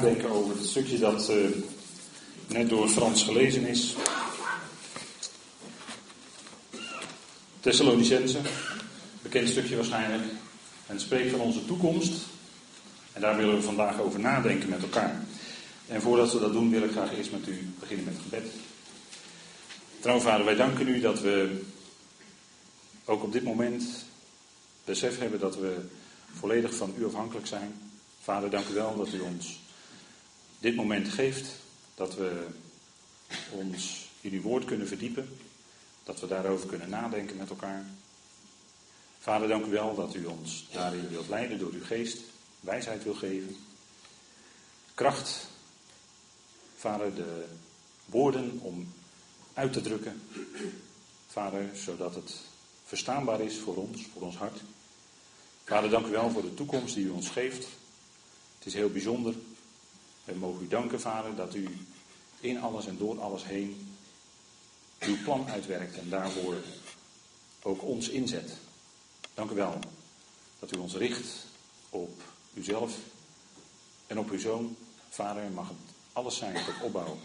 nadenken over het stukje dat uh, net door Frans gelezen is. Thessalonicense, bekend stukje waarschijnlijk. En het spreekt van onze toekomst. En daar willen we vandaag over nadenken met elkaar. En voordat we dat doen, wil ik graag eerst met u beginnen met het gebed. Trouw vader, wij danken u dat we ook op dit moment besef hebben dat we volledig van u afhankelijk zijn. Vader, dank u wel dat u ons dit moment geeft, dat we ons in uw woord kunnen verdiepen, dat we daarover kunnen nadenken met elkaar. Vader, dank u wel dat u ons daarin wilt leiden door uw geest, wijsheid wil geven, kracht. Vader, de woorden om uit te drukken. Vader, zodat het verstaanbaar is voor ons, voor ons hart. Vader, dank u wel voor de toekomst die u ons geeft. Het is heel bijzonder. We mogen u danken, Vader, dat u in alles en door alles heen uw plan uitwerkt en daarvoor ook ons inzet. Dank u wel dat u ons richt op uzelf en op uw zoon. Vader, mag het alles zijn tot opbouw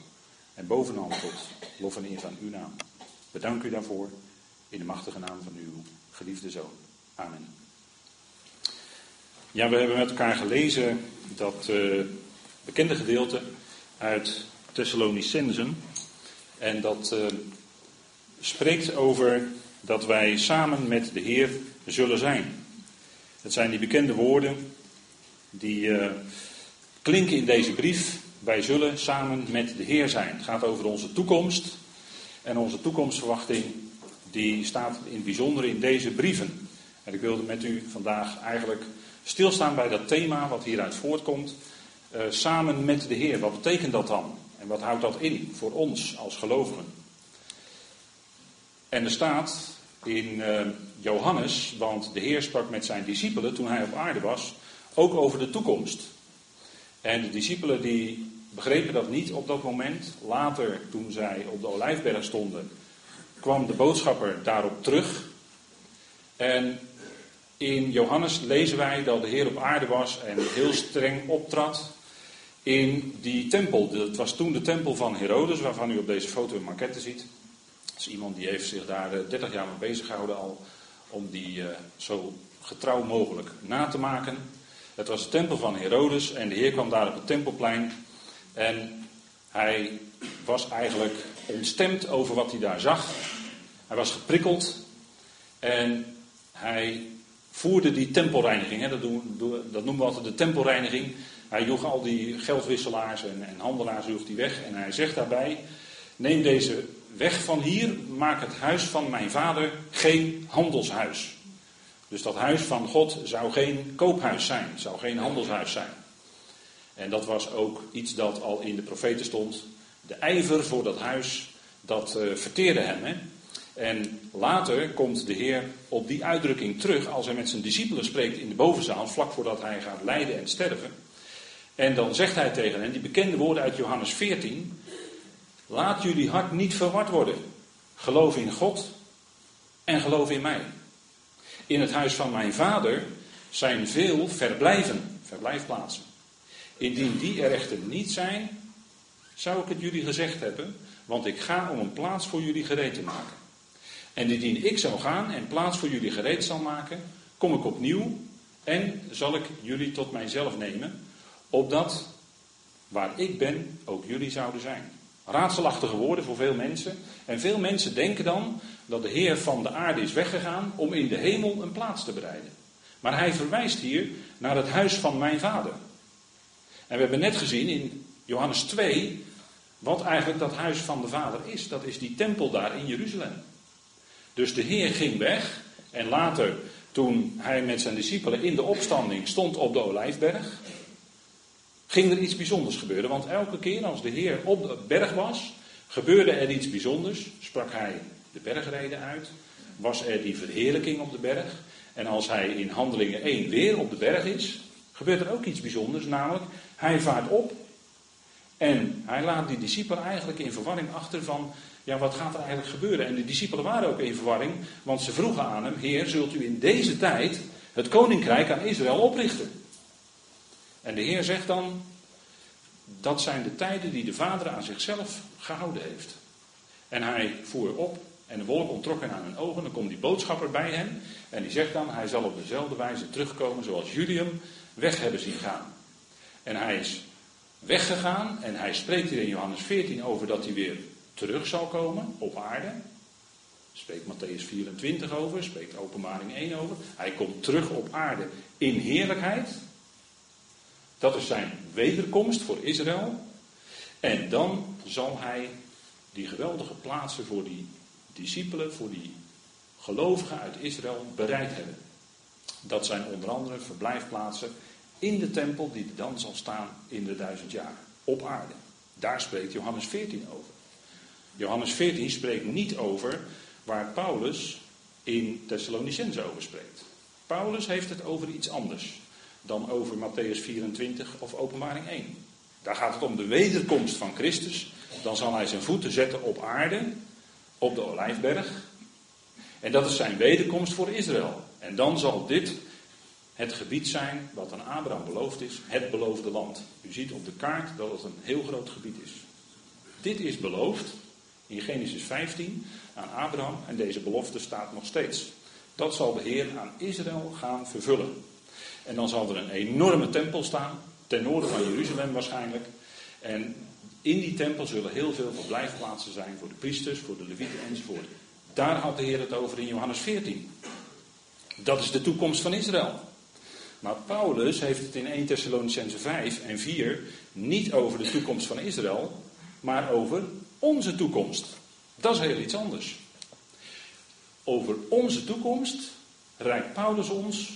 en bovenal tot lof en eer aan uw naam. Bedank u daarvoor in de machtige naam van uw geliefde zoon. Amen. Ja, we hebben met elkaar gelezen dat uh, bekende gedeelte uit Thessalonicensen. En dat uh, spreekt over dat wij samen met de Heer zullen zijn. Het zijn die bekende woorden die uh, klinken in deze brief. Wij zullen samen met de Heer zijn. Het gaat over onze toekomst. En onze toekomstverwachting die staat in het bijzonder in deze brieven. En ik wilde met u vandaag eigenlijk stilstaan bij dat thema wat hieruit voortkomt. Uh, samen met de Heer. Wat betekent dat dan? En wat houdt dat in voor ons als gelovigen? En er staat in uh, Johannes, want de Heer sprak met zijn discipelen toen hij op aarde was, ook over de toekomst. En de discipelen die begrepen dat niet op dat moment. Later, toen zij op de Olijfberg stonden, kwam de boodschapper daarop terug. En in Johannes lezen wij dat de Heer op aarde was en heel streng optrad in die tempel. Het was toen de tempel van Herodes, waarvan u op deze foto een maquette ziet. Dat is iemand die heeft zich daar 30 eh, jaar mee bezig gehouden al om die uh, zo getrouw mogelijk na te maken. Het was de tempel van Herodes en de Heer kwam daar op het tempelplein en hij was eigenlijk ontstemd over wat hij daar zag. Hij was geprikkeld en hij voerde die tempelreiniging. Hè, dat, doen, dat noemen we altijd de tempelreiniging. Hij joeg al die geldwisselaars en, en handelaars joeg die weg. En hij zegt daarbij: Neem deze weg van hier, maak het huis van mijn vader geen handelshuis. Dus dat huis van God zou geen koophuis zijn, zou geen handelshuis zijn. En dat was ook iets dat al in de profeten stond. De ijver voor dat huis, dat uh, verteerde hem. Hè? En later komt de Heer op die uitdrukking terug als hij met zijn discipelen spreekt in de bovenzaal, vlak voordat hij gaat lijden en sterven. En dan zegt hij tegen hen, die bekende woorden uit Johannes 14, laat jullie hart niet verward worden. Geloof in God en geloof in mij. In het huis van mijn vader zijn veel verblijven, verblijfplaatsen. Indien die er echter niet zijn, zou ik het jullie gezegd hebben, want ik ga om een plaats voor jullie gereed te maken. En indien ik zou gaan en plaats voor jullie gereed zal maken, kom ik opnieuw en zal ik jullie tot mijzelf nemen, opdat waar ik ben ook jullie zouden zijn. Raadselachtige woorden voor veel mensen. En veel mensen denken dan dat de Heer van de aarde is weggegaan om in de hemel een plaats te bereiden. Maar hij verwijst hier naar het huis van mijn vader. En we hebben net gezien in Johannes 2 wat eigenlijk dat huis van de Vader is. Dat is die tempel daar in Jeruzalem. Dus de Heer ging weg en later, toen hij met zijn discipelen in de opstanding stond op de Olijfberg, ging er iets bijzonders gebeuren. Want elke keer als de Heer op de berg was, gebeurde er iets bijzonders. Sprak hij de bergreden uit, was er die verheerlijking op de berg. En als hij in Handelingen 1 weer op de berg is, gebeurt er ook iets bijzonders, namelijk hij vaart op en hij laat die discipelen eigenlijk in verwarring achter van, ja wat gaat er eigenlijk gebeuren? En de discipelen waren ook in verwarring, want ze vroegen aan hem, Heer, zult u in deze tijd het koninkrijk aan Israël oprichten? En de Heer zegt dan, dat zijn de tijden die de Vader aan zichzelf gehouden heeft. En hij voer op en de wolk onttrok hen aan hun ogen. Dan komt die boodschapper bij hem en die zegt dan, hij zal op dezelfde wijze terugkomen zoals jullie hem weg hebben zien gaan. En hij is weggegaan en hij spreekt hier in Johannes 14 over dat hij weer terug zal komen op aarde. Spreekt Matthäus 24 over, spreekt Openbaring 1 over. Hij komt terug op aarde in heerlijkheid. Dat is zijn wederkomst voor Israël. En dan zal hij die geweldige plaatsen voor die discipelen, voor die gelovigen uit Israël bereid hebben. Dat zijn onder andere verblijfplaatsen in de tempel die dan zal staan in de duizend jaar op aarde. Daar spreekt Johannes 14 over. Johannes 14 spreekt niet over waar Paulus in Thessalonicense over spreekt. Paulus heeft het over iets anders dan over Matthäus 24 of Openbaring 1. Daar gaat het om de wederkomst van Christus. Dan zal hij zijn voeten zetten op aarde, op de Olijfberg. En dat is zijn wederkomst voor Israël. En dan zal dit het gebied zijn wat aan Abraham beloofd is, het beloofde land. U ziet op de kaart dat het een heel groot gebied is. Dit is beloofd in Genesis 15 aan Abraham en deze belofte staat nog steeds. Dat zal de Heer aan Israël gaan vervullen. En dan zal er een enorme tempel staan, ten noorden van Jeruzalem waarschijnlijk. En in die tempel zullen heel veel verblijfplaatsen zijn voor de priesters, voor de levieten enzovoort. Daar had de Heer het over in Johannes 14. Dat is de toekomst van Israël. Maar Paulus heeft het in 1 Thessalonicense 5 en 4 niet over de toekomst van Israël, maar over onze toekomst. Dat is heel iets anders. Over onze toekomst reikt Paulus ons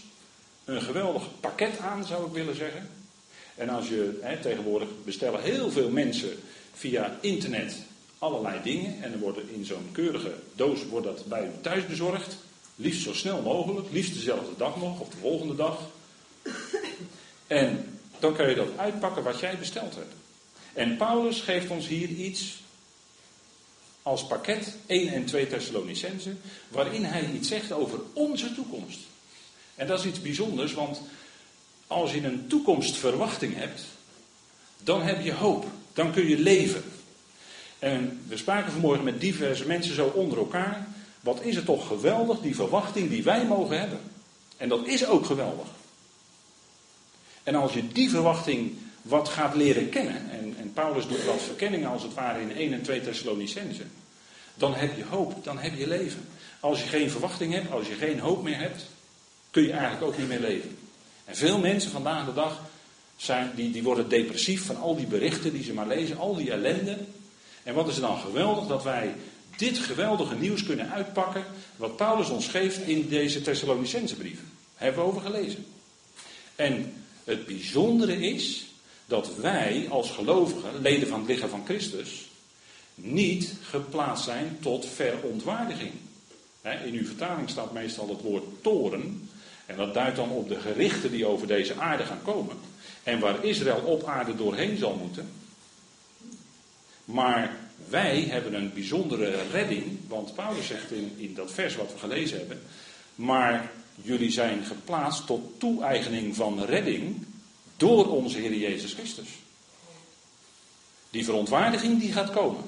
een geweldig pakket aan, zou ik willen zeggen. En als je hè, tegenwoordig bestellen heel veel mensen via internet allerlei dingen. En er worden in zo'n keurige doos wordt dat bij u thuis bezorgd. Liefst zo snel mogelijk, liefst dezelfde dag nog of de volgende dag. En dan kun je dat uitpakken wat jij besteld hebt. En Paulus geeft ons hier iets als pakket 1 en 2 Thessalonicense, waarin hij iets zegt over onze toekomst. En dat is iets bijzonders, want als je een toekomstverwachting hebt, dan heb je hoop. Dan kun je leven. En we spraken vanmorgen met diverse mensen zo onder elkaar. Wat is het toch geweldig, die verwachting die wij mogen hebben. En dat is ook geweldig. En als je die verwachting wat gaat leren kennen, en, en Paulus doet wat verkenningen als het ware in 1 en 2 Thessalonicense, dan heb je hoop, dan heb je leven. Als je geen verwachting hebt, als je geen hoop meer hebt, kun je eigenlijk ook niet meer leven. En veel mensen vandaag de dag zijn, die, die worden depressief van al die berichten die ze maar lezen, al die ellende. En wat is er dan geweldig dat wij dit geweldige nieuws kunnen uitpakken, wat Paulus ons geeft in deze Thessalonicense brief. Hebben we over gelezen. En het bijzondere is dat wij als gelovigen, leden van het lichaam van Christus, niet geplaatst zijn tot verontwaardiging. In uw vertaling staat meestal het woord toren. En dat duidt dan op de gerichten die over deze aarde gaan komen. En waar Israël op aarde doorheen zal moeten. Maar wij hebben een bijzondere redding. Want Paulus zegt in, in dat vers wat we gelezen hebben. Maar jullie zijn geplaatst tot toe-eigening van redding door onze Heer Jezus Christus. Die verontwaardiging die gaat komen.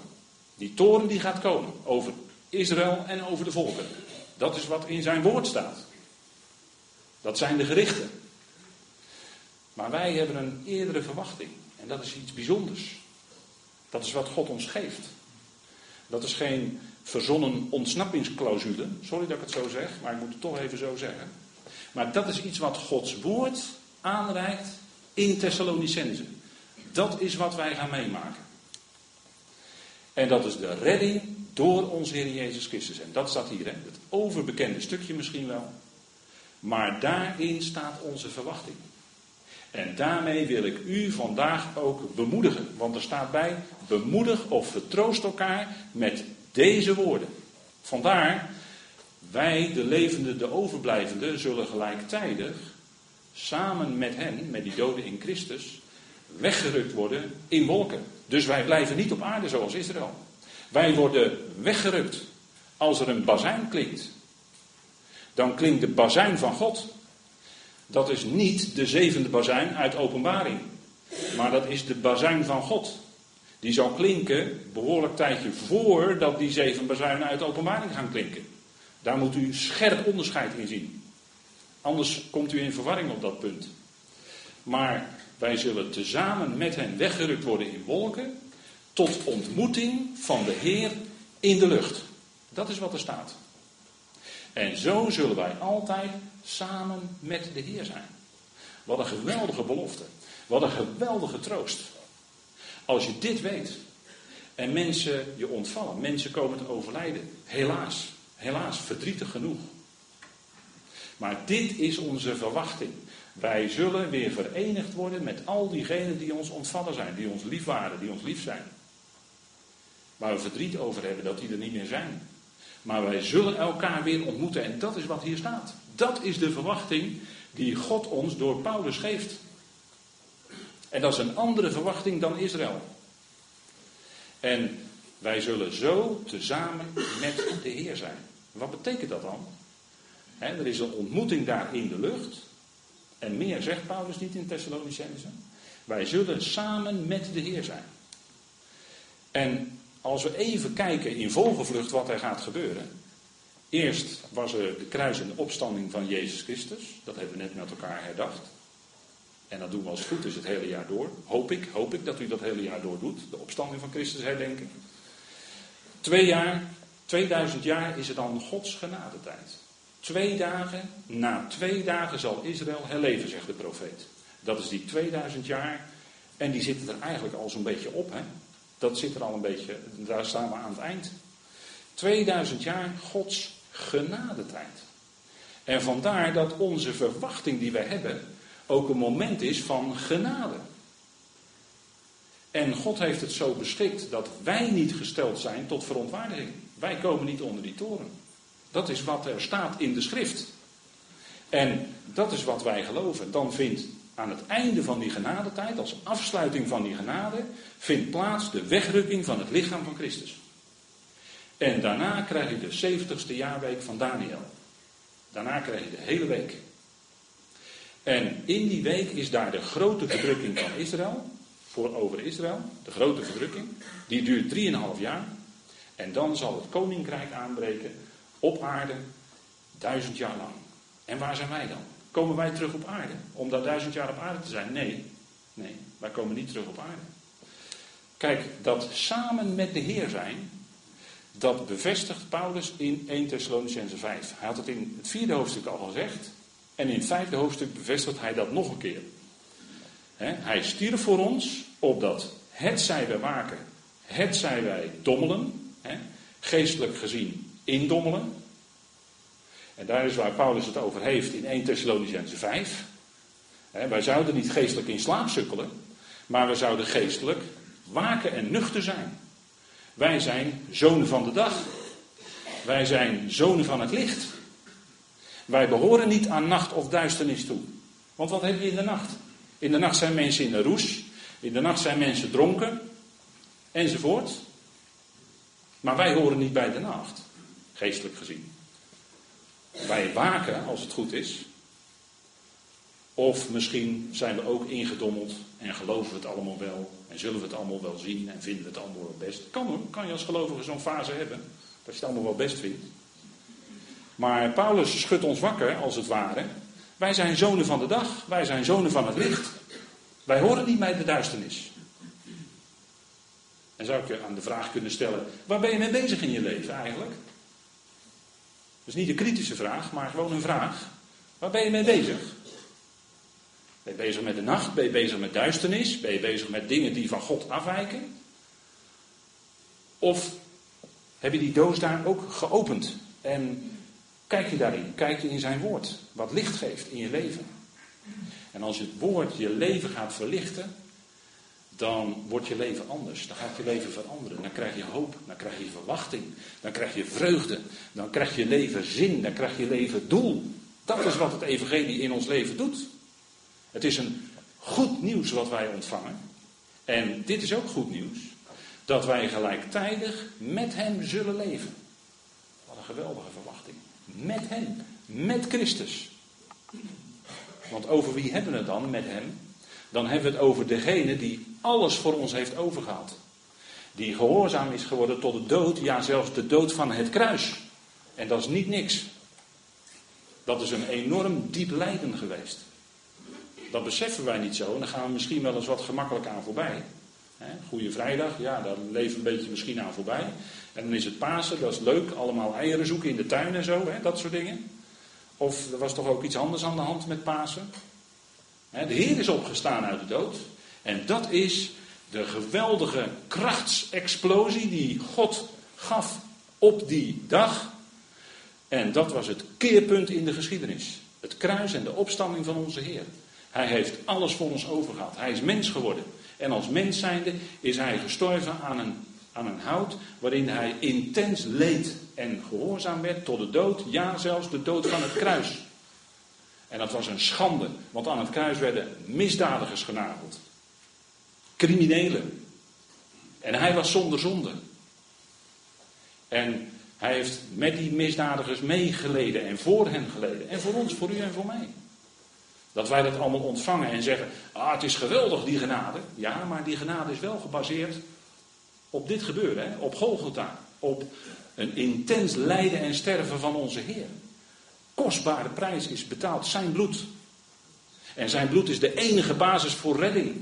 Die toren die gaat komen over Israël en over de volken. Dat is wat in zijn woord staat. Dat zijn de gerichten. Maar wij hebben een eerdere verwachting. En dat is iets bijzonders. Dat is wat God ons geeft. Dat is geen verzonnen ontsnappingsclausule. Sorry dat ik het zo zeg, maar ik moet het toch even zo zeggen. Maar dat is iets wat Gods woord aanreikt in Thessalonicense. Dat is wat wij gaan meemaken. En dat is de redding door onze Heer Jezus Christus. En dat staat hier, hè? het overbekende stukje misschien wel. Maar daarin staat onze verwachting. En daarmee wil ik u vandaag ook bemoedigen. Want er staat bij: bemoedig of vertroost elkaar met deze woorden. Vandaar, wij, de levenden, de overblijvenden, zullen gelijktijdig samen met hen, met die doden in Christus, weggerukt worden in wolken. Dus wij blijven niet op aarde zoals Israël. Wij worden weggerukt als er een bazijn klinkt. Dan klinkt de bazijn van God. Dat is niet de zevende bazijn uit openbaring. Maar dat is de bazuin van God. Die zal klinken behoorlijk tijdje voordat die zeven bazuinen uit openbaring gaan klinken. Daar moet u scherp onderscheid in zien. Anders komt u in verwarring op dat punt. Maar wij zullen tezamen met hen weggerukt worden in wolken. Tot ontmoeting van de Heer in de lucht. Dat is wat er staat. En zo zullen wij altijd samen met de Heer zijn. Wat een geweldige belofte. Wat een geweldige troost. Als je dit weet en mensen je ontvallen, mensen komen te overlijden, helaas, helaas, verdrietig genoeg. Maar dit is onze verwachting. Wij zullen weer verenigd worden met al diegenen die ons ontvallen zijn, die ons lief waren, die ons lief zijn. Waar we verdriet over hebben dat die er niet meer zijn. Maar wij zullen elkaar weer ontmoeten en dat is wat hier staat. Dat is de verwachting die God ons door Paulus geeft. En dat is een andere verwachting dan Israël. En wij zullen zo tezamen met de Heer zijn. Wat betekent dat dan? er is een ontmoeting daar in de lucht. En meer zegt Paulus niet in Thessalonicense. Wij zullen samen met de Heer zijn. En als we even kijken in vogelvlucht wat er gaat gebeuren. Eerst was er de kruis en de opstanding van Jezus Christus. Dat hebben we net met elkaar herdacht. En dat doen we als goed is het hele jaar door. Hoop ik, hoop ik dat u dat hele jaar door doet. De opstanding van Christus herdenken. Twee jaar, 2000 jaar is het dan Gods genadetijd. Twee dagen, na twee dagen zal Israël herleven, zegt de profeet. Dat is die 2000 jaar. En die zitten er eigenlijk al zo'n beetje op. Hè? Dat zit er al een beetje, daar staan we aan het eind. 2000 jaar Gods genadetijd. En vandaar dat onze verwachting die wij hebben ook een moment is van genade. En God heeft het zo beschikt dat wij niet gesteld zijn tot verontwaardiging. Wij komen niet onder die toren. Dat is wat er staat in de schrift. En dat is wat wij geloven. Dan vindt aan het einde van die genadetijd, als afsluiting van die genade, vindt plaats de wegrukking van het lichaam van Christus. En daarna krijg je de 70ste jaarweek van Daniel. Daarna krijg je de hele week. En in die week is daar de grote verdrukking van Israël, voor over Israël, de grote verdrukking. Die duurt 3,5 jaar. En dan zal het koninkrijk aanbreken op aarde duizend jaar lang. En waar zijn wij dan? Komen wij terug op aarde? Om daar duizend jaar op aarde te zijn? Nee. Nee, wij komen niet terug op aarde. Kijk, dat samen met de Heer zijn, dat bevestigt Paulus in 1 Thessalonicense 5. Hij had het in het vierde hoofdstuk al gezegd. En in het vijfde hoofdstuk bevestigt hij dat nog een keer. hij stierf voor ons, opdat het zij wij waken, het zij wij dommelen, geestelijk gezien indommelen. En daar is waar Paulus het over heeft in 1 Thessalonicense 5. wij zouden niet geestelijk in slaap sukkelen, maar we zouden geestelijk waken en nuchter zijn. Wij zijn zonen van de dag. Wij zijn zonen van het licht. Wij behoren niet aan nacht of duisternis toe. Want wat heb je in de nacht? In de nacht zijn mensen in de roes. In de nacht zijn mensen dronken. Enzovoort. Maar wij horen niet bij de nacht. Geestelijk gezien. Wij waken als het goed is. Of misschien zijn we ook ingedommeld en geloven we het allemaal wel. En zullen we het allemaal wel zien en vinden we het allemaal wel best. Kan, kan je als gelovige zo'n fase hebben. Dat je het allemaal wel best vindt. Maar Paulus schudt ons wakker, als het ware. Wij zijn zonen van de dag, wij zijn zonen van het licht. Wij horen niet bij de duisternis. En zou ik je aan de vraag kunnen stellen: waar ben je mee bezig in je leven eigenlijk? Is niet een kritische vraag, maar gewoon een vraag. Waar ben je mee bezig? Ben je bezig met de nacht? Ben je bezig met duisternis? Ben je bezig met dingen die van God afwijken? Of heb je die doos daar ook geopend en Kijk je daarin, kijk je in zijn woord, wat licht geeft in je leven. En als het woord je leven gaat verlichten, dan wordt je leven anders. Dan gaat je leven veranderen. Dan krijg je hoop, dan krijg je verwachting, dan krijg je vreugde, dan krijg je leven zin, dan krijg je leven doel. Dat is wat het evangelie in ons leven doet. Het is een goed nieuws wat wij ontvangen. En dit is ook goed nieuws. Dat wij gelijktijdig met hem zullen leven. Wat een geweldige verwachting. Met hem. Met Christus. Want over wie hebben we het dan met hem? dan hebben we het over degene die alles voor ons heeft overgehaald. Die gehoorzaam is geworden tot de dood, ja zelfs de dood van het kruis. En dat is niet niks. Dat is een enorm diep lijden geweest. Dat beseffen wij niet zo en dan gaan we misschien wel eens wat gemakkelijk aan voorbij. Goede vrijdag, ja, daar leven we een beetje misschien aan voorbij. En dan is het Pasen, dat is leuk, allemaal eieren zoeken in de tuin en zo, hè, dat soort dingen. Of er was toch ook iets anders aan de hand met Pasen. De Heer is opgestaan uit de dood. En dat is de geweldige krachtsexplosie die God gaf op die dag. En dat was het keerpunt in de geschiedenis. Het kruis en de opstanding van onze Heer. Hij heeft alles voor ons overgehad. Hij is mens geworden. En als mens zijnde is hij gestorven aan een, aan een hout waarin hij intens leed en gehoorzaam werd tot de dood. Ja, zelfs de dood van het kruis. En dat was een schande, want aan het kruis werden misdadigers genageld. Criminelen. En hij was zonder zonde. En hij heeft met die misdadigers meegeleden en voor hen geleden. En voor ons, voor u en voor mij. Dat wij dat allemaal ontvangen en zeggen, ah het is geweldig die genade. Ja, maar die genade is wel gebaseerd op dit gebeuren, hè? op Golgotha. Op een intens lijden en sterven van onze Heer. Kostbare prijs is betaald, zijn bloed. En zijn bloed is de enige basis voor redding.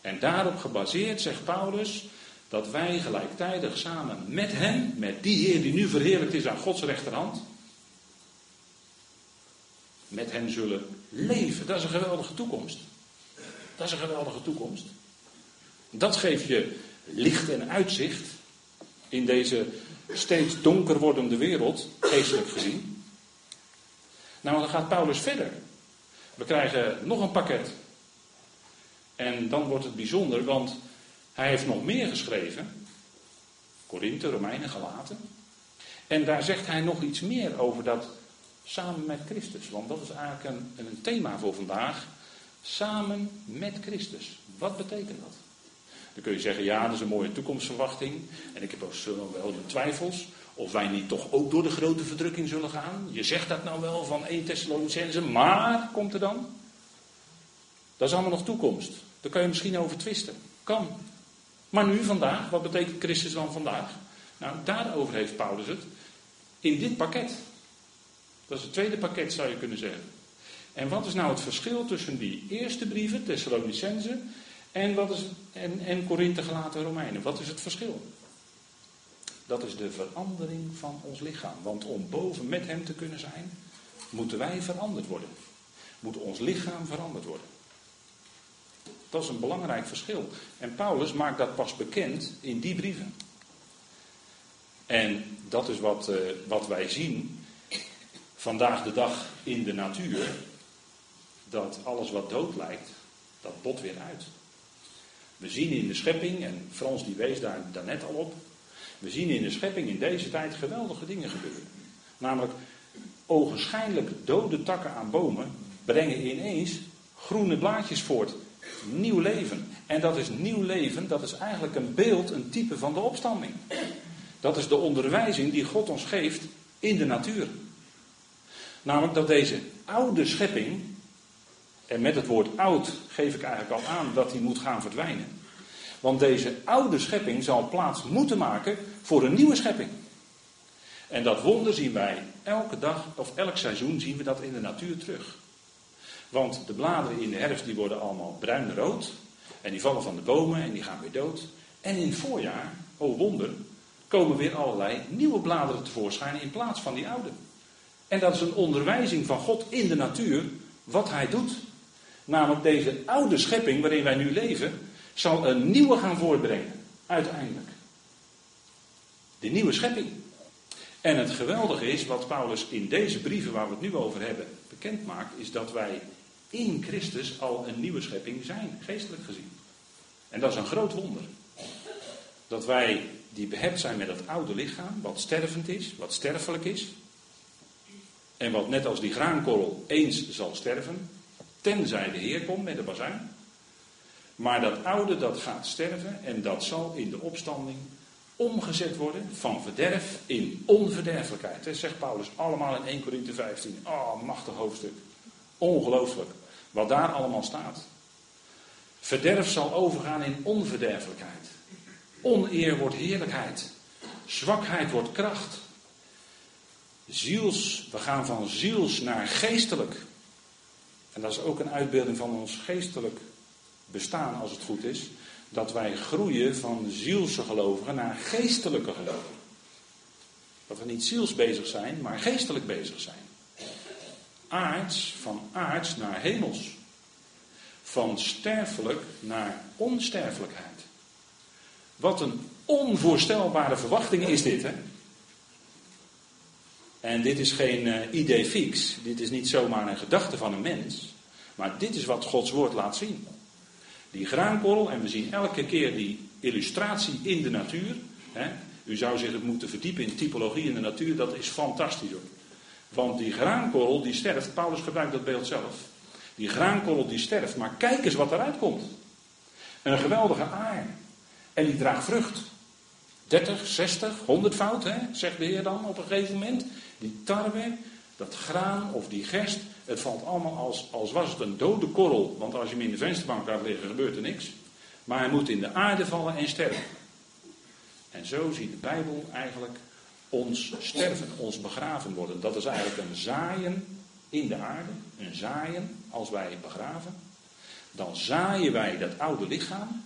En daarop gebaseerd zegt Paulus dat wij gelijktijdig samen met hem, met die Heer die nu verheerlijkt is aan Gods rechterhand, met hen zullen leven. Dat is een geweldige toekomst. Dat is een geweldige toekomst. Dat geeft je licht en uitzicht in deze steeds donker wordende wereld, geestelijk gezien. Nou, dan gaat Paulus verder. We krijgen nog een pakket. En dan wordt het bijzonder, want hij heeft nog meer geschreven. Korinthe, Romeinen, Galaten. En daar zegt hij nog iets meer over dat samen met Christus. Want dat is eigenlijk een, een thema voor vandaag. Samen met Christus. Wat betekent dat? Dan kun je zeggen, ja, dat is een mooie toekomstverwachting. En ik heb ook wel de twijfels of wij niet toch ook door de grote verdrukking zullen gaan. Je zegt dat nou wel van 1 Thessalonicense, maar komt er dan? Dat is allemaal nog toekomst. Daar kan je misschien over twisten. Kan. Maar nu, vandaag, wat betekent Christus dan vandaag? Nou, daarover heeft Paulus het in dit pakket. Dat is het tweede pakket, zou je kunnen zeggen. En wat is nou het verschil tussen die eerste brieven, Thessalonicense, en, wat is, en, en gelaten Romeinen? Wat is het verschil? Dat is de verandering van ons lichaam. Want om boven met hem te kunnen zijn, moeten wij veranderd worden. Moet ons lichaam veranderd worden. Dat is een belangrijk verschil. En Paulus maakt dat pas bekend in die brieven. En dat is wat, uh, wat wij zien vandaag de dag in de natuur. Dat alles wat dood lijkt, dat bot weer uit. We zien in de schepping, en Frans die wees daar daarnet al op. We zien in de schepping in deze tijd geweldige dingen gebeuren. Namelijk, ogenschijnlijk dode takken aan bomen brengen ineens groene blaadjes voort. Nieuw leven. En dat is nieuw leven, dat is eigenlijk een beeld, een type van de opstanding. Dat is de onderwijzing die God ons geeft in de natuur. Namelijk dat deze oude schepping, en met het woord oud geef ik eigenlijk al aan dat die moet gaan verdwijnen. Want deze oude schepping zal plaats moeten maken voor een nieuwe schepping. En dat wonder zien wij elke dag of elk seizoen zien we dat in de natuur terug. Want de bladeren in de herfst die worden allemaal bruin-rood. En die vallen van de bomen en die gaan weer dood. En in het voorjaar, oh wonder, komen weer allerlei nieuwe bladeren tevoorschijn in plaats van die oude. En dat is een onderwijzing van God in de natuur, wat hij doet. Namelijk deze oude schepping waarin wij nu leven, zal een nieuwe gaan voortbrengen, uiteindelijk. De nieuwe schepping. En het geweldige is, wat Paulus in deze brieven waar we het nu over hebben bekend maakt, is dat wij in Christus al een nieuwe schepping zijn, geestelijk gezien. En dat is een groot wonder. Dat wij die behept zijn met het oude lichaam, wat stervend is, wat sterfelijk is. En wat net als die graankorrel eens zal sterven, tenzij de Heer komt met de bazuin. Maar dat oude dat gaat sterven en dat zal in de opstanding omgezet worden van verderf in onverderfelijkheid. Dat zegt Paulus allemaal in 1 Corinthië 15. Oh, machtig hoofdstuk. Ongelooflijk. Wat daar allemaal staat. Verderf zal overgaan in onverderfelijkheid. Oneer wordt heerlijkheid. Zwakheid wordt kracht. Ziels, we gaan van ziels naar geestelijk. En dat is ook een uitbeelding van ons geestelijk bestaan, als het goed is. Dat wij groeien van zielse gelovigen naar geestelijke gelovigen. Dat we niet ziels bezig zijn, maar geestelijk bezig zijn. Aards, van aards naar hemels. Van sterfelijk naar onsterfelijkheid. Wat een onvoorstelbare verwachting is dit, hè? En dit is geen uh, idee fix. Dit is niet zomaar een gedachte van een mens. Maar dit is wat Gods woord laat zien. Die graankorrel, en we zien elke keer die illustratie in de natuur. Hè? U zou zich moeten verdiepen in typologie in de natuur, dat is fantastisch hoor. Want die graankorrel die sterft, Paulus gebruikt dat beeld zelf. Die graankorrel die sterft, maar kijk eens wat eruit komt. Een geweldige aar. En die draagt vrucht. 30, 60, 100 fout, hè, zegt de Heer dan op een gegeven moment. Die tarwe, dat graan of die gerst, het valt allemaal als, als was het een dode korrel. Want als je hem in de vensterbank laat liggen, gebeurt er niks. Maar hij moet in de aarde vallen en sterven. En zo ziet de Bijbel eigenlijk ons sterven, ons begraven worden. Dat is eigenlijk een zaaien in de aarde. Een zaaien als wij begraven. Dan zaaien wij dat oude lichaam.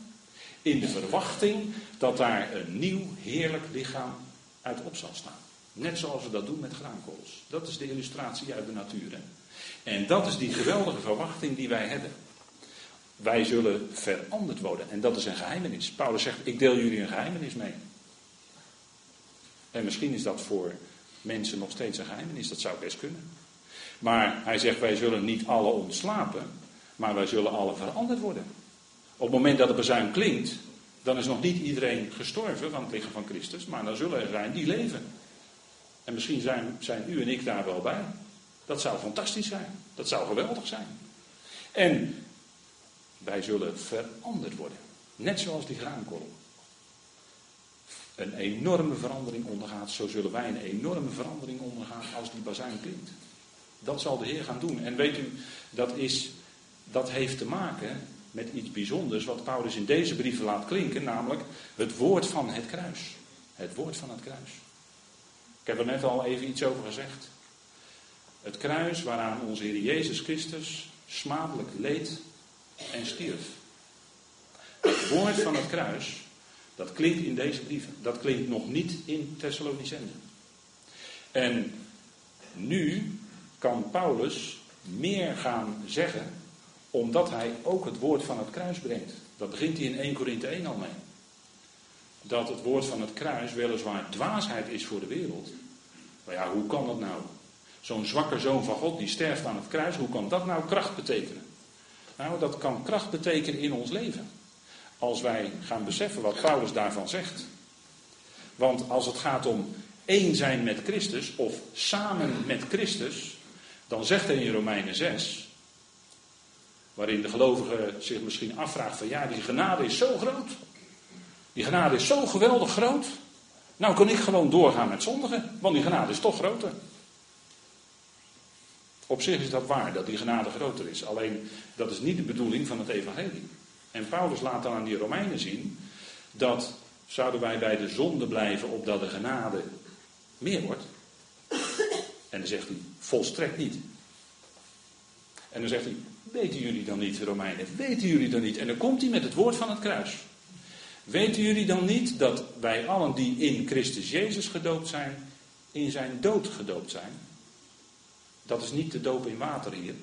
In de verwachting dat daar een nieuw heerlijk lichaam uit op zal staan. Net zoals we dat doen met graankorrels. Dat is de illustratie uit de natuur. En dat is die geweldige verwachting die wij hebben. Wij zullen veranderd worden. En dat is een geheimenis. Paulus zegt: Ik deel jullie een geheimenis mee. En misschien is dat voor mensen nog steeds een geheimenis. Dat zou best kunnen. Maar hij zegt: Wij zullen niet alle ontslapen. Maar wij zullen alle veranderd worden. Op het moment dat de bezuin klinkt, dan is nog niet iedereen gestorven van het lichaam van Christus, maar dan zullen er zijn die leven. En misschien zijn, zijn u en ik daar wel bij. Dat zou fantastisch zijn. Dat zou geweldig zijn. En wij zullen veranderd worden. Net zoals die graankorrel. Een enorme verandering ondergaat, zo zullen wij een enorme verandering ondergaan als die bazuin klinkt. Dat zal de Heer gaan doen. En weet u, dat, is, dat heeft te maken met iets bijzonders wat Paulus in deze brieven laat klinken, namelijk het woord van het kruis. Het woord van het kruis. Ik heb er net al even iets over gezegd. Het kruis waaraan onze Heer Jezus Christus smadelijk leed en stierf. Het woord van het kruis, dat klinkt in deze brieven. Dat klinkt nog niet in Thessalonicense. En nu kan Paulus meer gaan zeggen omdat hij ook het woord van het kruis brengt. Dat begint hij in 1 Korinthe 1 al mee. Dat het woord van het kruis weliswaar dwaasheid is voor de wereld. Maar ja, hoe kan dat nou? Zo'n zwakke zoon van God die sterft aan het kruis, hoe kan dat nou kracht betekenen? Nou, dat kan kracht betekenen in ons leven. Als wij gaan beseffen wat Paulus daarvan zegt. Want als het gaat om één zijn met Christus, of samen met Christus, dan zegt hij in Romeinen 6, Waarin de gelovige zich misschien afvraagt van ja, die genade is zo groot. Die genade is zo geweldig groot. Nou kan ik gewoon doorgaan met zondigen, want die genade is toch groter. Op zich is dat waar, dat die genade groter is. Alleen dat is niet de bedoeling van het evangelie. En Paulus laat dan aan die Romeinen zien dat zouden wij bij de zonde blijven opdat de genade meer wordt. En dan zegt hij, volstrekt niet. En dan zegt hij, Weten jullie dan niet, Romeinen? Weten jullie dan niet? En dan komt hij met het woord van het kruis. Weten jullie dan niet dat wij allen die in Christus Jezus gedoopt zijn, in zijn dood gedoopt zijn? Dat is niet de doop in water hier.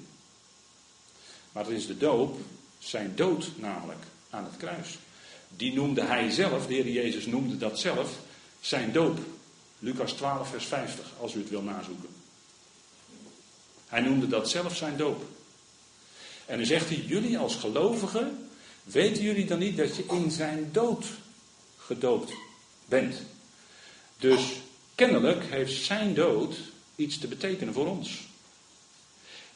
Maar dat is de doop, zijn dood namelijk, aan het kruis. Die noemde hij zelf, de Heer Jezus noemde dat zelf, zijn doop. Lucas 12, vers 50, als u het wil nazoeken. Hij noemde dat zelf zijn doop. En dan zegt hij, jullie als gelovigen, weten jullie dan niet dat je in zijn dood gedoopt bent? Dus kennelijk heeft zijn dood iets te betekenen voor ons.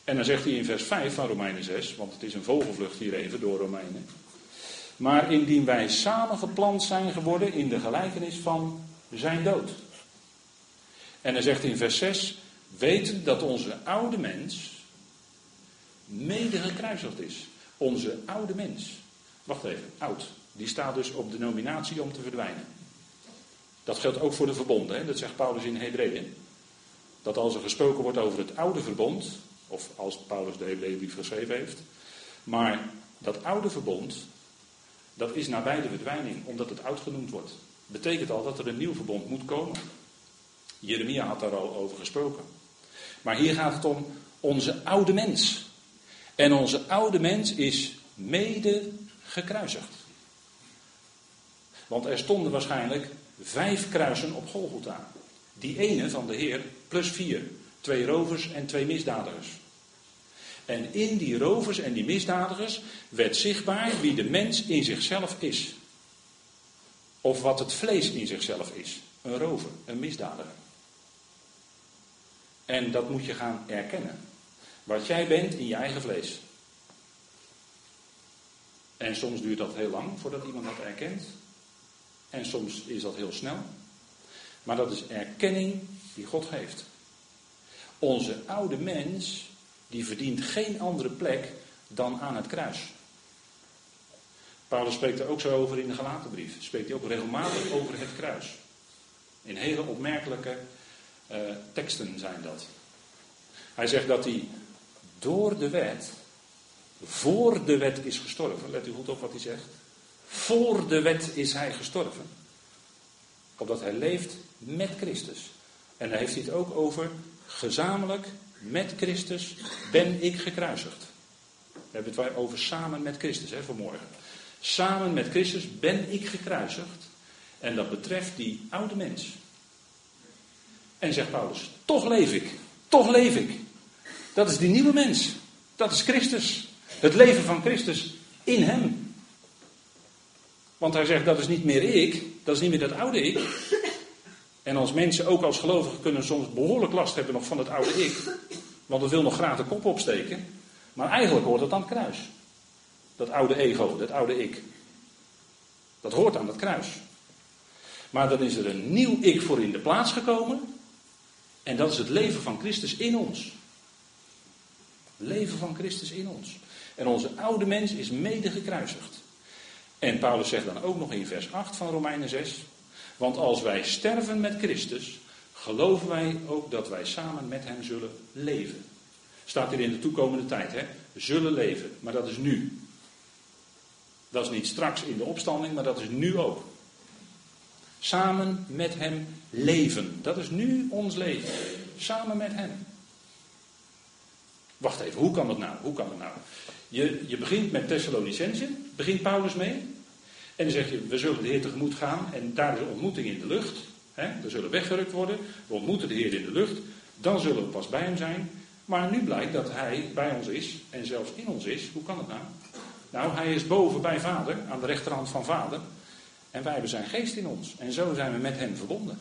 En dan zegt hij in vers 5 van Romeinen 6, want het is een vogelvlucht hier even door Romeinen. Maar indien wij samengeplant zijn geworden in de gelijkenis van zijn dood. En dan zegt hij in vers 6, weten dat onze oude mens mede gekruisigd is. Onze oude mens. Wacht even, oud. Die staat dus op de nominatie om te verdwijnen. Dat geldt ook voor de verbonden. Hè? Dat zegt Paulus in Hebreeën. Dat als er gesproken wordt over het oude verbond, of als Paulus de Hebreeënbrief geschreven heeft, maar dat oude verbond, dat is nabij de verdwijning, omdat het oud genoemd wordt. Betekent al dat er een nieuw verbond moet komen. Jeremia had daar al over gesproken. Maar hier gaat het om onze oude mens. En onze oude mens is mede gekruisigd. Want er stonden waarschijnlijk vijf kruisen op Golgotha. Die ene van de Heer plus vier. Twee rovers en twee misdadigers. En in die rovers en die misdadigers werd zichtbaar wie de mens in zichzelf is. Of wat het vlees in zichzelf is. Een rover, een misdadiger. En dat moet je gaan erkennen. Wat jij bent in je eigen vlees. En soms duurt dat heel lang voordat iemand dat erkent. En soms is dat heel snel. Maar dat is erkenning die God geeft. Onze oude mens, die verdient geen andere plek dan aan het kruis. Paulus spreekt er ook zo over in de Galatenbrief. Spreekt hij ook regelmatig over het kruis. In hele opmerkelijke uh, teksten zijn dat. Hij zegt dat hij door de wet, voor de wet is gestorven. Let u goed op wat hij zegt. Voor de wet is hij gestorven. Opdat hij leeft met Christus. En dan heeft hij het ook over gezamenlijk met Christus ben ik gekruisigd. We hebben het over samen met Christus hè, vanmorgen. Samen met Christus ben ik gekruisigd. En dat betreft die oude mens. En zegt Paulus, toch leef ik. Toch leef ik. Dat is die nieuwe mens. Dat is Christus. Het leven van Christus in hem. Want hij zegt, dat is niet meer ik. Dat is niet meer dat oude ik. En als mensen, ook als gelovigen, kunnen soms behoorlijk last hebben nog van het oude ik. Want het wil nog graag de kop opsteken. Maar eigenlijk hoort het aan het kruis. Dat oude ego, dat oude ik. Dat hoort aan het kruis. Maar dan is er een nieuw ik voor in de plaats gekomen. En dat is het leven van Christus in ons. Leven van Christus in ons. En onze oude mens is mede gekruisigd. En Paulus zegt dan ook nog in vers 8 van Romeinen 6. Want als wij sterven met Christus, geloven wij ook dat wij samen met Hem zullen leven. Staat hier in de toekomende tijd, hè? Zullen leven. Maar dat is nu. Dat is niet straks in de opstanding, maar dat is nu ook. Samen met Hem leven. Dat is nu ons leven. Samen met Hem. Wacht even, hoe kan dat nou? Hoe kan dat nou? Je, je begint met Thessalonicense, begint Paulus mee. En dan zeg je, we zullen de Heer tegemoet gaan. En daar is een ontmoeting in de lucht. Hè? We zullen weggerukt worden. We ontmoeten de Heer in de lucht. Dan zullen we pas bij hem zijn. Maar nu blijkt dat hij bij ons is en zelfs in ons is. Hoe kan dat nou? Nou, hij is boven bij Vader, aan de rechterhand van Vader. En wij hebben zijn geest in ons. En zo zijn we met hem verbonden.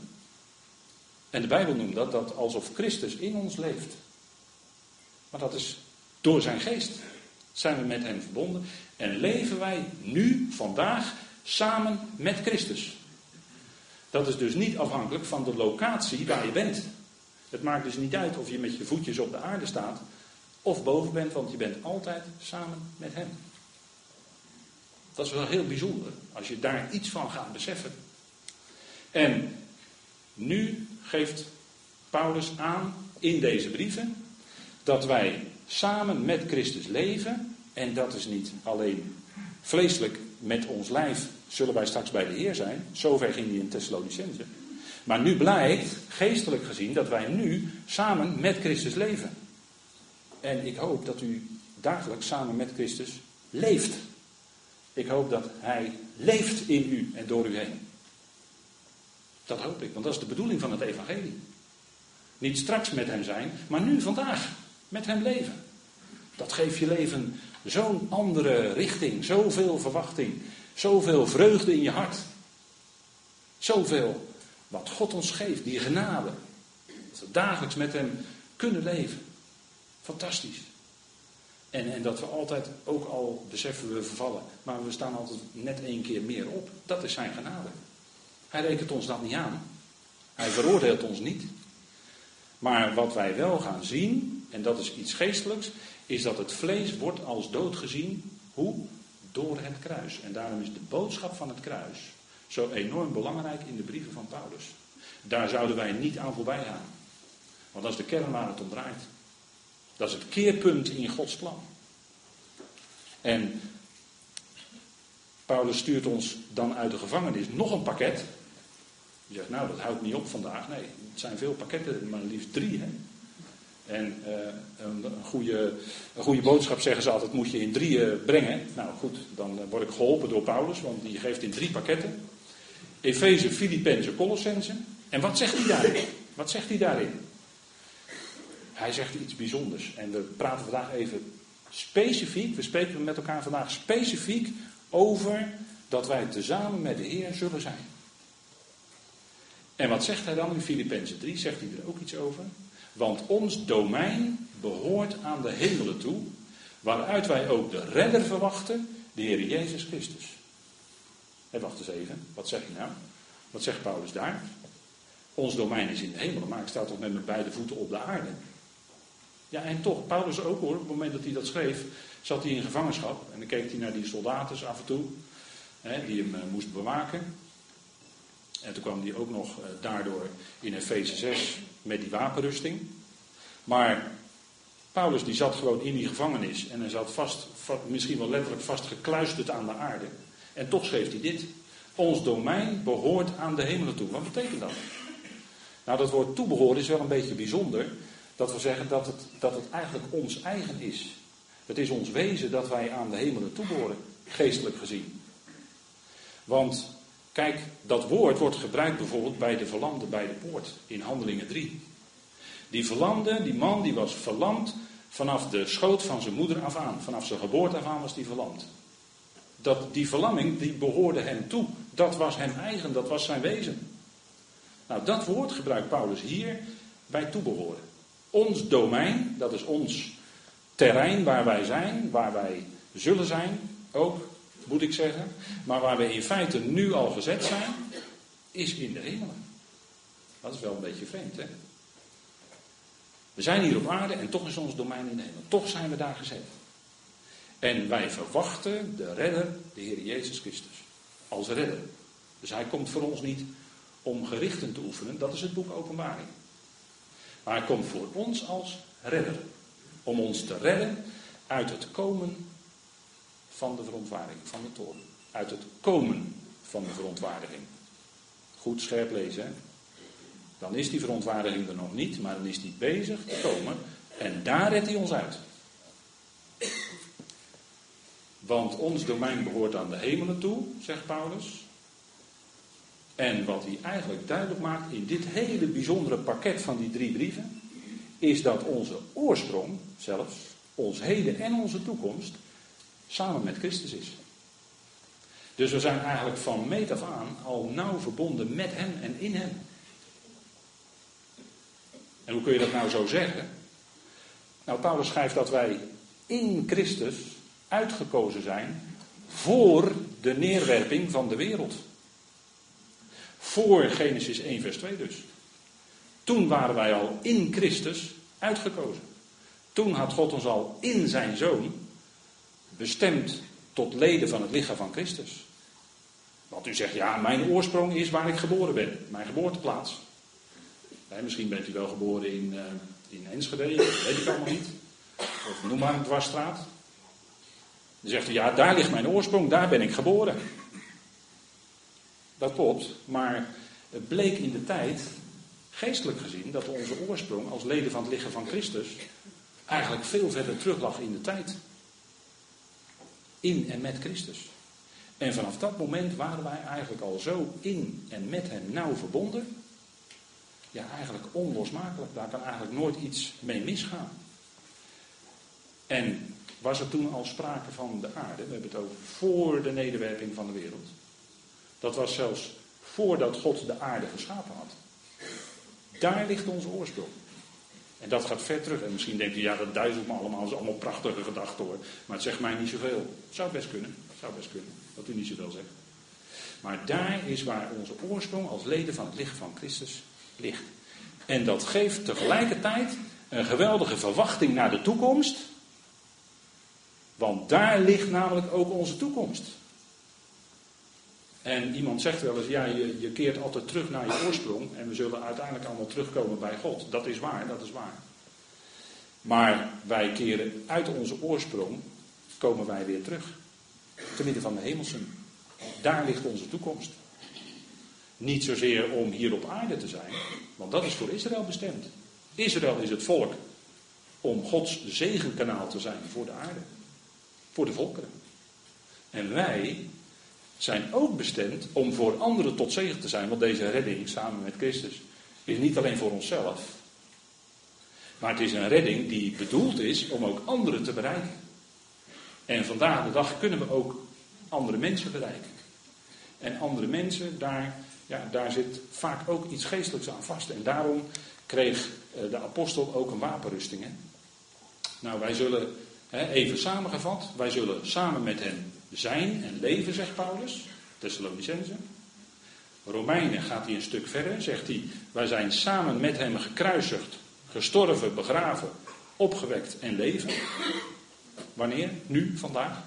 En de Bijbel noemt dat, dat alsof Christus in ons leeft. Maar dat is door zijn geest. Zijn we met hem verbonden. En leven wij nu, vandaag, samen met Christus. Dat is dus niet afhankelijk van de locatie waar je bent. Het maakt dus niet uit of je met je voetjes op de aarde staat of boven bent, want je bent altijd samen met Hem. Dat is wel heel bijzonder als je daar iets van gaat beseffen. En nu geeft Paulus aan in deze brieven dat wij samen met Christus leven. En dat is niet alleen vleeselijk met ons lijf zullen wij straks bij de Heer zijn. Zover ging hij in Thessalonicense. Maar nu blijkt, geestelijk gezien, dat wij nu samen met Christus leven. En ik hoop dat u dagelijks samen met Christus leeft. Ik hoop dat Hij leeft in u en door u heen. Dat hoop ik, want dat is de bedoeling van het Evangelie. Niet straks met Hem zijn, maar nu, vandaag, met Hem leven. Dat geeft je leven zo'n andere richting, zoveel verwachting, zoveel vreugde in je hart. Zoveel wat God ons geeft, die genade. Dat we dagelijks met Hem kunnen leven. Fantastisch. En, en dat we altijd, ook al beseffen we vervallen, maar we staan altijd net één keer meer op. Dat is Zijn genade. Hij rekent ons dat niet aan. Hij veroordeelt ons niet. Maar wat wij wel gaan zien, en dat is iets geestelijks, is dat het vlees wordt als dood gezien. Hoe? door het kruis. En daarom is de boodschap van het kruis zo enorm belangrijk in de brieven van Paulus. Daar zouden wij niet aan voorbij gaan. Want dat is de kern waar het om draait. Dat is het keerpunt in Gods plan. En Paulus stuurt ons dan uit de gevangenis nog een pakket. Je zegt, nou, dat houdt niet op vandaag. Nee, het zijn veel pakketten, maar liefst drie. Hè? En uh, een, goede, een goede boodschap zeggen ze altijd, moet je in drieën brengen. Nou goed, dan word ik geholpen door Paulus, want die geeft in drie pakketten. Efeze, Filippenzen, Colossense. En wat zegt hij daarin? Wat zegt hij daarin? Hij zegt iets bijzonders. En we praten vandaag even specifiek, we spreken met elkaar vandaag specifiek over dat wij tezamen met de Heer zullen zijn. En wat zegt hij dan in Filippenzen 3? Zegt hij er ook iets over? Want ons domein behoort aan de hemelen toe, waaruit wij ook de redder verwachten, de Heer Jezus Christus. En wacht eens even, wat zeg je nou? Wat zegt Paulus daar? Ons domein is in de hemelen, maar ik sta toch met mijn beide voeten op de aarde. Ja, en toch, Paulus ook hoor, op het moment dat hij dat schreef, zat hij in gevangenschap. En dan keek hij naar die soldaten af en toe, hè, die hem uh, moesten bewaken. En toen kwam hij ook nog uh, daardoor in Efeze 6 met die wapenrusting. Maar Paulus die zat gewoon in die gevangenis en hij zat vast, misschien wel letterlijk vastgekluisterd aan de aarde. En toch schreef hij dit. Ons domein behoort aan de hemelen toe. Wat betekent dat? Nou, dat woord toebehoren is wel een beetje bijzonder. Dat we zeggen dat het, dat het eigenlijk ons eigen is. Het is ons wezen dat wij aan de hemelen toebehoren, geestelijk gezien. Want kijk, dat woord wordt gebruikt bijvoorbeeld bij de verlamde bij de poort in Handelingen 3. Die verlamde, die man, die was verlamd vanaf de schoot van zijn moeder af aan. Vanaf zijn geboorte af aan was die verlamd. Dat, die verlamming, die behoorde hem toe. Dat was hem eigen, dat was zijn wezen. Nou, dat woord gebruikt Paulus hier bij toebehoren. Ons domein, dat is ons terrein waar wij zijn, waar wij zullen zijn, ook moet ik zeggen, maar waar we in feite nu al gezet zijn, is in de hemelen. Dat is wel een beetje vreemd, hè? We zijn hier op aarde en toch is ons domein in de hemel. Toch zijn we daar gezet. En wij verwachten de redder, de Heer Jezus Christus, als redder. Dus hij komt voor ons niet om gerichten te oefenen, dat is het boek Openbaring. Maar hij komt voor ons als redder. Om ons te redden uit het komen van de verontwaardiging, van de toren. Uit het komen van de verontwaardiging. Goed scherp lezen, hè? Dan is die verontwaardiging er nog niet, maar dan is die bezig te komen. En daar redt hij ons uit. Want ons domein behoort aan de hemelen toe, zegt Paulus. En wat hij eigenlijk duidelijk maakt in dit hele bijzondere pakket van die drie brieven, is dat onze oorsprong zelfs, ons heden en onze toekomst, samen met Christus is. Dus we zijn eigenlijk van meet af aan al nauw verbonden met Hem en in Hem. En hoe kun je dat nou zo zeggen? Nou, Paulus schrijft dat wij in Christus uitgekozen zijn voor de neerwerping van de wereld. Voor Genesis 1, vers 2 dus. Toen waren wij al in Christus uitgekozen. Toen had God ons al in zijn zoon bestemd tot leden van het lichaam van Christus. Want u zegt, ja, mijn oorsprong is waar ik geboren ben, mijn geboorteplaats. misschien bent u wel geboren in, uh, in Enschede, weet ik allemaal niet. Of noem maar een dwarsstraat. Dan zegt u, ja, daar ligt mijn oorsprong, daar ben ik geboren. Dat klopt, maar het bleek in de tijd, geestelijk gezien, dat onze oorsprong als leden van het lichaam van Christus eigenlijk veel verder terug lag in de tijd. In en met Christus. En vanaf dat moment waren wij eigenlijk al zo in en met Hem nauw verbonden. Ja, eigenlijk onlosmakelijk. Daar kan eigenlijk nooit iets mee misgaan. En was er toen al sprake van de aarde? We hebben het over voor de nederwerping van de wereld. Dat was zelfs voordat God de aarde geschapen had. Daar ligt onze oorsprong. En dat gaat ver terug. En misschien denkt u, ja, dat duizelt me allemaal. Dat is allemaal prachtige gedachten hoor. Maar het zegt mij niet zoveel. Zou best kunnen. Zou best kunnen. Dat u niet zoveel zegt. Maar daar is waar onze oorsprong als leden van het licht van Christus ligt. En dat geeft tegelijkertijd een geweldige verwachting naar de toekomst. Want daar ligt namelijk ook onze toekomst. En iemand zegt wel eens, ja, je, je keert altijd terug naar je oorsprong en we zullen uiteindelijk allemaal terugkomen bij God. Dat is waar, dat is waar. Maar wij keren uit onze oorsprong, komen wij weer terug. Te midden van de hemelsen. Daar ligt onze toekomst. Niet zozeer om hier op aarde te zijn, want dat is voor Israël bestemd. Israël is het volk om Gods zegenkanaal te zijn voor de aarde. Voor de volkeren. En wij zijn ook bestemd om voor anderen tot zegen te zijn. Want deze redding samen met Christus is niet alleen voor onszelf. Maar het is een redding die bedoeld is om ook anderen te bereiken. En vandaag de dag kunnen we ook andere mensen bereiken. En andere mensen, daar, ja, daar zit vaak ook iets geestelijks aan vast. En daarom kreeg eh, de apostel ook een wapenrusting. Hè? Nou, wij zullen, even samengevat, wij zullen samen met hem zijn en leven, zegt Paulus, Thessalonicense. Romeinen gaat hij een stuk verder, zegt hij, wij zijn samen met hem gekruisigd, gestorven, begraven, opgewekt en leven. Wanneer? Nu, vandaag.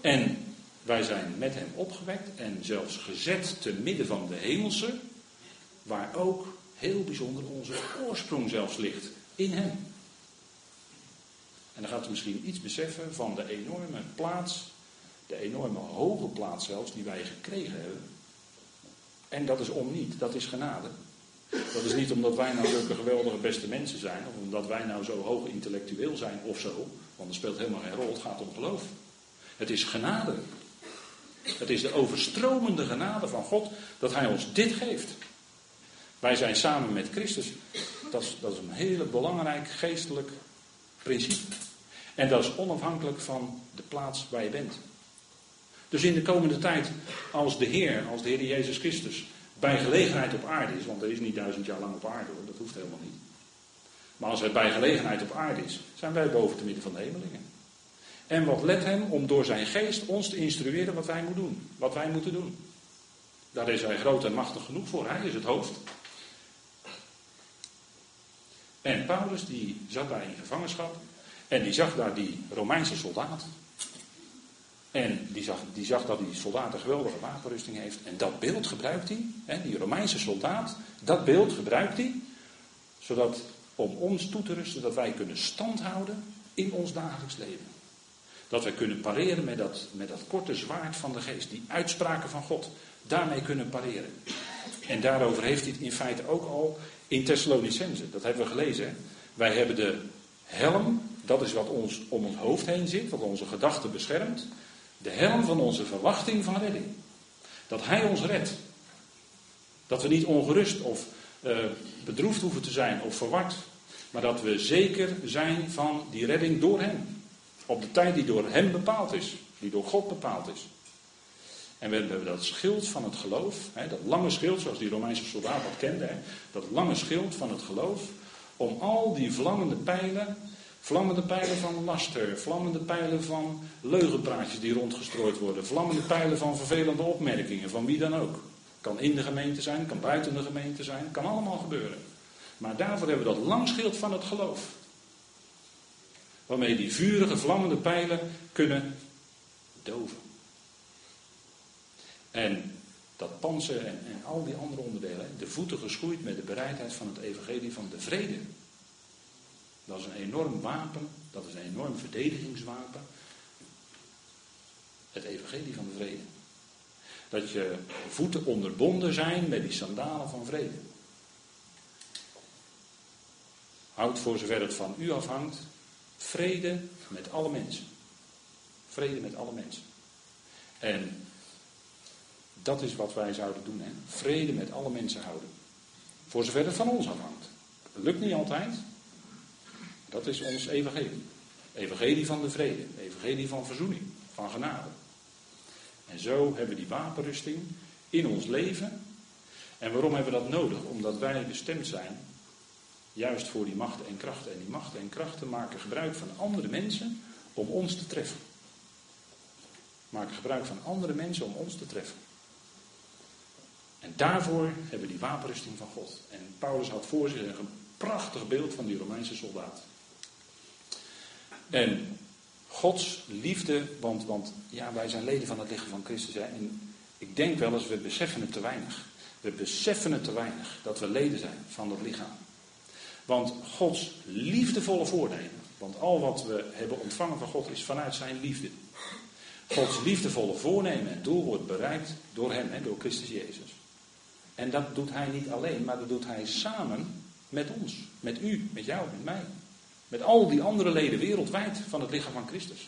En wij zijn met hem opgewekt en zelfs gezet te midden van de hemelse, waar ook heel bijzonder onze oorsprong zelfs ligt, in hem. En dan gaat u misschien iets beseffen van de enorme plaats, de enorme hoge plaats zelfs, die wij gekregen hebben. En dat is om niet, dat is genade. Dat is niet omdat wij nou zulke geweldige beste mensen zijn, of omdat wij nou zo hoog intellectueel zijn of zo, want dat speelt helemaal geen rol, het gaat om geloof. Het is genade. Het is de overstromende genade van God dat Hij ons dit geeft. Wij zijn samen met Christus. Dat is, dat is een hele belangrijk geestelijk principe. En dat is onafhankelijk van de plaats waar je bent. Dus in de komende tijd, als de Heer, als de Heer Jezus Christus, bij gelegenheid op aarde is, want er is niet duizend jaar lang op aarde hoor, dat hoeft helemaal niet. Maar als hij bij gelegenheid op aarde is, zijn wij boven te midden van de hemelingen. En wat let hem om door zijn geest ons te instrueren wat wij moeten doen. Wat wij moeten doen. Daar is hij groot en machtig genoeg voor. Hij is het hoofd. En Paulus die zat daar in gevangenschap. En die zag daar die Romeinse soldaat. En die zag, die zag dat die soldaat een geweldige wapenrusting heeft. En dat beeld gebruikt hij, hè, die Romeinse soldaat, dat beeld gebruikt hij, zodat om ons toe te rusten dat wij kunnen standhouden in ons dagelijks leven. Dat wij kunnen pareren met dat, met dat korte zwaard van de geest, die uitspraken van God, daarmee kunnen pareren. En daarover heeft hij het in feite ook al in Thessalonicense, dat hebben we gelezen. Wij hebben de helm, dat is wat ons om ons hoofd heen zit, wat onze gedachten beschermt. De helm van onze verwachting van redding. Dat Hij ons redt. Dat we niet ongerust of uh, bedroefd hoeven te zijn of verward. Maar dat we zeker zijn van die redding door Hem. Op de tijd die door Hem bepaald is. Die door God bepaald is. En we hebben dat schild van het geloof. Hè, dat lange schild zoals die Romeinse soldaat dat kende. Dat lange schild van het geloof. Om al die vlammende pijlen Vlammende pijlen van laster, vlammende pijlen van leugenpraatjes die rondgestrooid worden, vlammende pijlen van vervelende opmerkingen, van wie dan ook. Kan in de gemeente zijn, kan buiten de gemeente zijn, kan allemaal gebeuren. Maar daarvoor hebben we dat langschild van het geloof. Waarmee die vurige, vlammende pijlen kunnen doven. En dat panzer en, en al die andere onderdelen, de voeten geschoeid met de bereidheid van het evangelie van de vrede. Dat is een enorm wapen, dat is een enorm verdedigingswapen. Het evangelie van de vrede. Dat je voeten onderbonden zijn met die sandalen van vrede. Houd voor zover het van u afhangt, vrede met alle mensen. Vrede met alle mensen. En dat is wat wij zouden doen, hè? vrede met alle mensen houden. Voor zover het van ons afhangt. lukt niet altijd, dat is ons evangelie. Evangelie van de vrede, evangelie van verzoening, van genade. En zo hebben we die wapenrusting in ons leven. En waarom hebben we dat nodig? Omdat wij bestemd zijn juist voor die machten en krachten. En die machten en krachten maken gebruik van andere mensen om ons te treffen. Maken gebruik van andere mensen om ons te treffen. En daarvoor hebben we die wapenrusting van God. En Paulus had voor zich een prachtig beeld van die Romeinse soldaat. En Gods liefde, want, want ja, wij zijn leden van het lichaam van Christus. En ik denk wel eens, we beseffen het te weinig. We beseffen het te weinig dat we leden zijn van dat lichaam. Want Gods liefdevolle voornemen, want al wat we hebben ontvangen van God is vanuit zijn liefde. Gods liefdevolle voornemen en doel wordt bereikt door hem, hè, door Christus Jezus. En dat doet hij niet alleen, maar dat doet hij samen met ons. Met u, met jou, met mij. Met al die andere leden wereldwijd van het lichaam van Christus.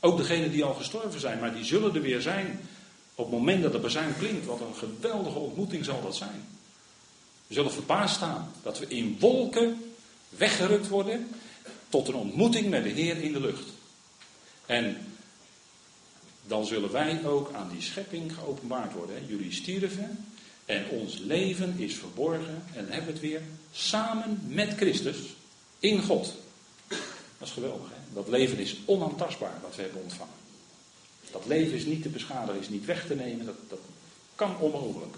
Ook degenen die al gestorven zijn, maar die zullen er weer zijn op het moment dat de bezuin klinkt. Wat een geweldige ontmoeting zal dat zijn. We zullen verbaasd staan dat we in wolken weggerukt worden tot een ontmoeting met de Heer in de lucht. En dan zullen wij ook aan die schepping geopenbaard worden. Jullie stierven en ons leven is verborgen, en hebben we het weer, samen met Christus in God. Dat is geweldig, hè? Dat leven is onaantastbaar wat we hebben ontvangen. Dat leven is niet te beschadigen, is niet weg te nemen, dat, dat kan onmogelijk.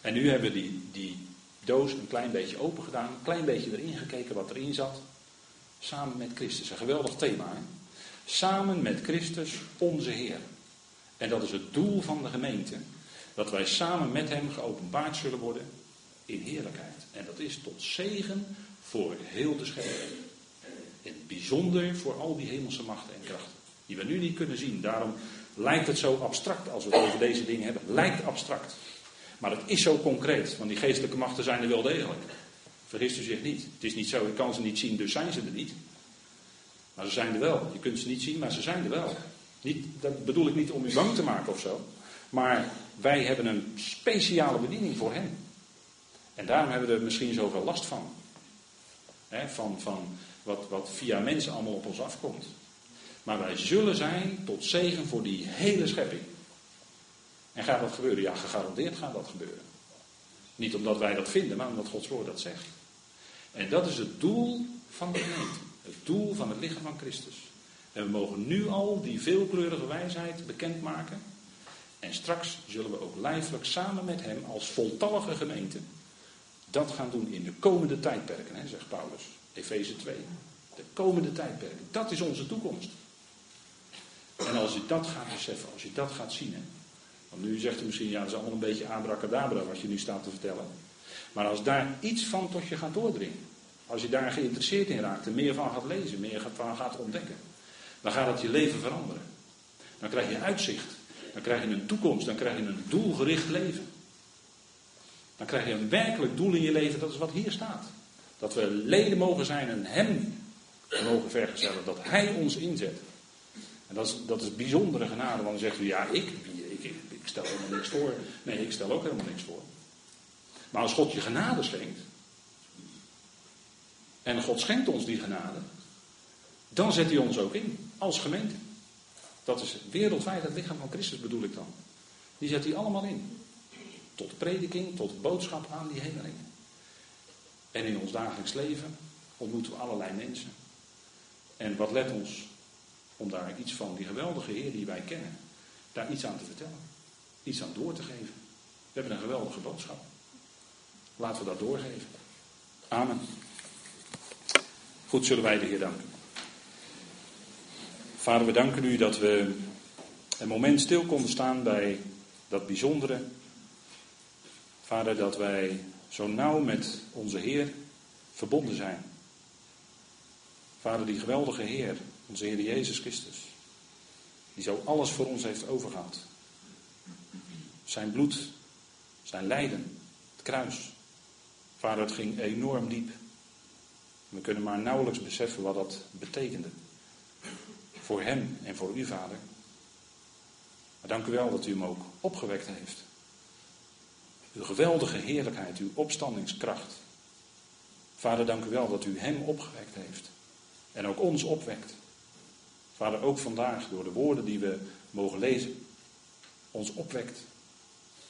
En nu hebben we die, die doos een klein beetje open gedaan, een klein beetje erin gekeken wat erin zat. Samen met Christus, een geweldig thema. Hè? Samen met Christus, onze Heer. En dat is het doel van de gemeente. Dat wij samen met Hem geopenbaard zullen worden in heerlijkheid. En dat is tot zegen voor heel de schepping. In het bijzonder voor al die hemelse machten en krachten. Die we nu niet kunnen zien. Daarom lijkt het zo abstract als we het over deze dingen hebben. Lijkt abstract. Maar het is zo concreet. Want die geestelijke machten zijn er wel degelijk. Vergist u zich niet. Het is niet zo, ik kan ze niet zien, dus zijn ze er niet. Maar ze zijn er wel. Je kunt ze niet zien, maar ze zijn er wel. Niet, dat bedoel ik niet om u bang te maken of zo. Maar wij hebben een speciale bediening voor hen. En daarom hebben we er misschien zoveel last van. van van wat, wat via mensen allemaal op ons afkomt. Maar wij zullen zijn tot zegen voor die hele schepping. En gaat dat gebeuren? Ja, gegarandeerd gaat dat gebeuren. Niet omdat wij dat vinden, maar omdat Gods woord dat zegt. En dat is het doel van de gemeente. Het doel van het lichaam van Christus. En we mogen nu al die veelkleurige wijsheid bekendmaken. En straks zullen we ook lijfelijk samen met hem als voltallige gemeente dat gaan doen in de komende tijdperken, hè, zegt Paulus. Efeze 2. De komende tijdperken. Dat is onze toekomst. En als je dat gaat beseffen, als je dat gaat zien. Hè, want nu zegt u misschien, ja, dat is allemaal een beetje abracadabra wat je nu staat te vertellen. Maar als daar iets van tot je gaat doordringen. Als je daar geïnteresseerd in raakt en meer van gaat lezen, meer van gaat ontdekken. Dan gaat het je leven veranderen. Dan krijg je uitzicht. Dan krijg je een toekomst. Dan krijg je een doelgericht leven. Dan krijg je een werkelijk doel in je leven. Dat is wat hier staat. Dat we leden mogen zijn en Hem mogen vergezellen. Dat Hij ons inzet. En dat is, dat is bijzondere genade. Want dan zegt u, ja, ik, ik, ik, ik stel helemaal niks voor. Nee, ik stel ook helemaal niks voor. Maar als God je genade schenkt. En God schenkt ons die genade. Dan zet hij ons ook in. Als gemeente. Dat is wereldwijd het lichaam van Christus bedoel ik dan. Die zet hij allemaal in. Tot prediking, tot boodschap aan die hemelingen. En in ons dagelijks leven ontmoeten we allerlei mensen. En wat let ons om daar iets van die geweldige Heer die wij kennen, daar iets aan te vertellen. Iets aan door te geven. We hebben een geweldige boodschap. Laten we dat doorgeven. Amen. Goed, zullen wij de Heer danken. Vader, we danken u dat we een moment stil konden staan bij dat bijzondere. Vader, dat wij zo nauw met onze Heer verbonden zijn. Vader, die geweldige Heer, onze Heer Jezus Christus, die zo alles voor ons heeft overgehad. Zijn bloed, zijn lijden, het kruis. Vader, het ging enorm diep. We kunnen maar nauwelijks beseffen wat dat betekende. Voor hem en voor u, Vader. Maar dank u wel dat u hem ook opgewekt heeft. Uw geweldige heerlijkheid, uw opstandingskracht. Vader, dank u wel dat u hem opgewekt heeft. En ook ons opwekt. Vader, ook vandaag door de woorden die we mogen lezen, ons opwekt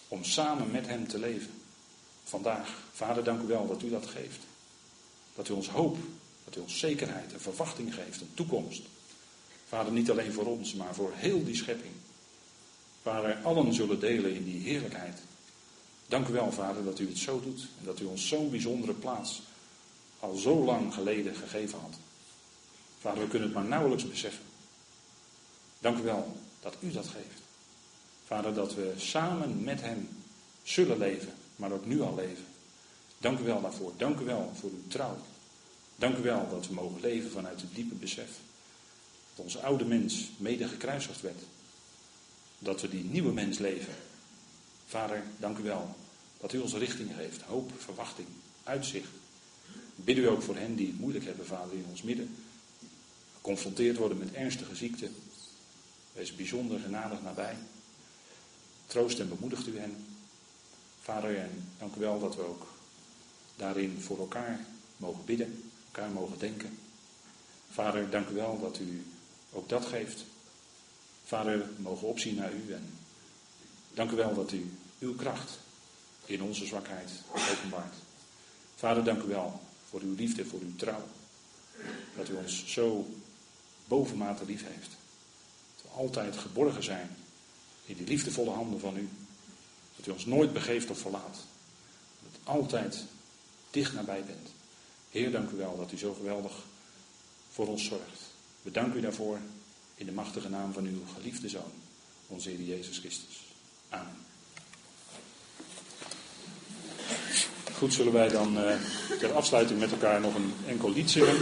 om samen met hem te leven. Vandaag, Vader, dank u wel dat u dat geeft. Dat u ons hoop, dat u ons zekerheid en verwachting geeft, een toekomst. Vader, niet alleen voor ons, maar voor heel die schepping. Vader, allen zullen delen in die heerlijkheid. Dank u wel, Vader, dat u het zo doet. En dat u ons zo'n bijzondere plaats al zo lang geleden gegeven had. Vader, we kunnen het maar nauwelijks beseffen. Dank u wel dat u dat geeft. Vader, dat we samen met Hem zullen leven, maar ook nu al leven. Dank u wel daarvoor. Dank u wel voor uw trouw. Dank u wel dat we mogen leven vanuit het diepe besef dat onze oude mens mede gekruisigd werd. Dat we die nieuwe mens leven. Vader, dank u wel dat u ons richting geeft, hoop, verwachting, uitzicht. Bid u ook voor hen die het moeilijk hebben, Vader, in ons midden. Geconfronteerd worden met ernstige ziekte. Wees bijzonder genadig nabij. Troost en bemoedigt u hen. Vader, en dank u wel dat we ook daarin voor elkaar mogen bidden, elkaar mogen denken. Vader, dank u wel dat u ook dat geeft. Vader, we mogen opzien naar u en dank u wel dat u uw kracht in onze zwakheid openbaart. Vader, dank u wel voor uw liefde, voor uw trouw. Dat u ons zo bovenmate lief heeft. Dat we altijd geborgen zijn in die liefdevolle handen van u. Dat u ons nooit begeeft of verlaat. Dat u altijd dicht nabij bent. Heer, dank u wel dat u zo geweldig voor ons zorgt. We danken u daarvoor in de machtige naam van uw geliefde Zoon, onze Heer Jezus Christus. Amen. Goed, zullen wij dan uh, ter afsluiting met elkaar nog een enkel lied zingen.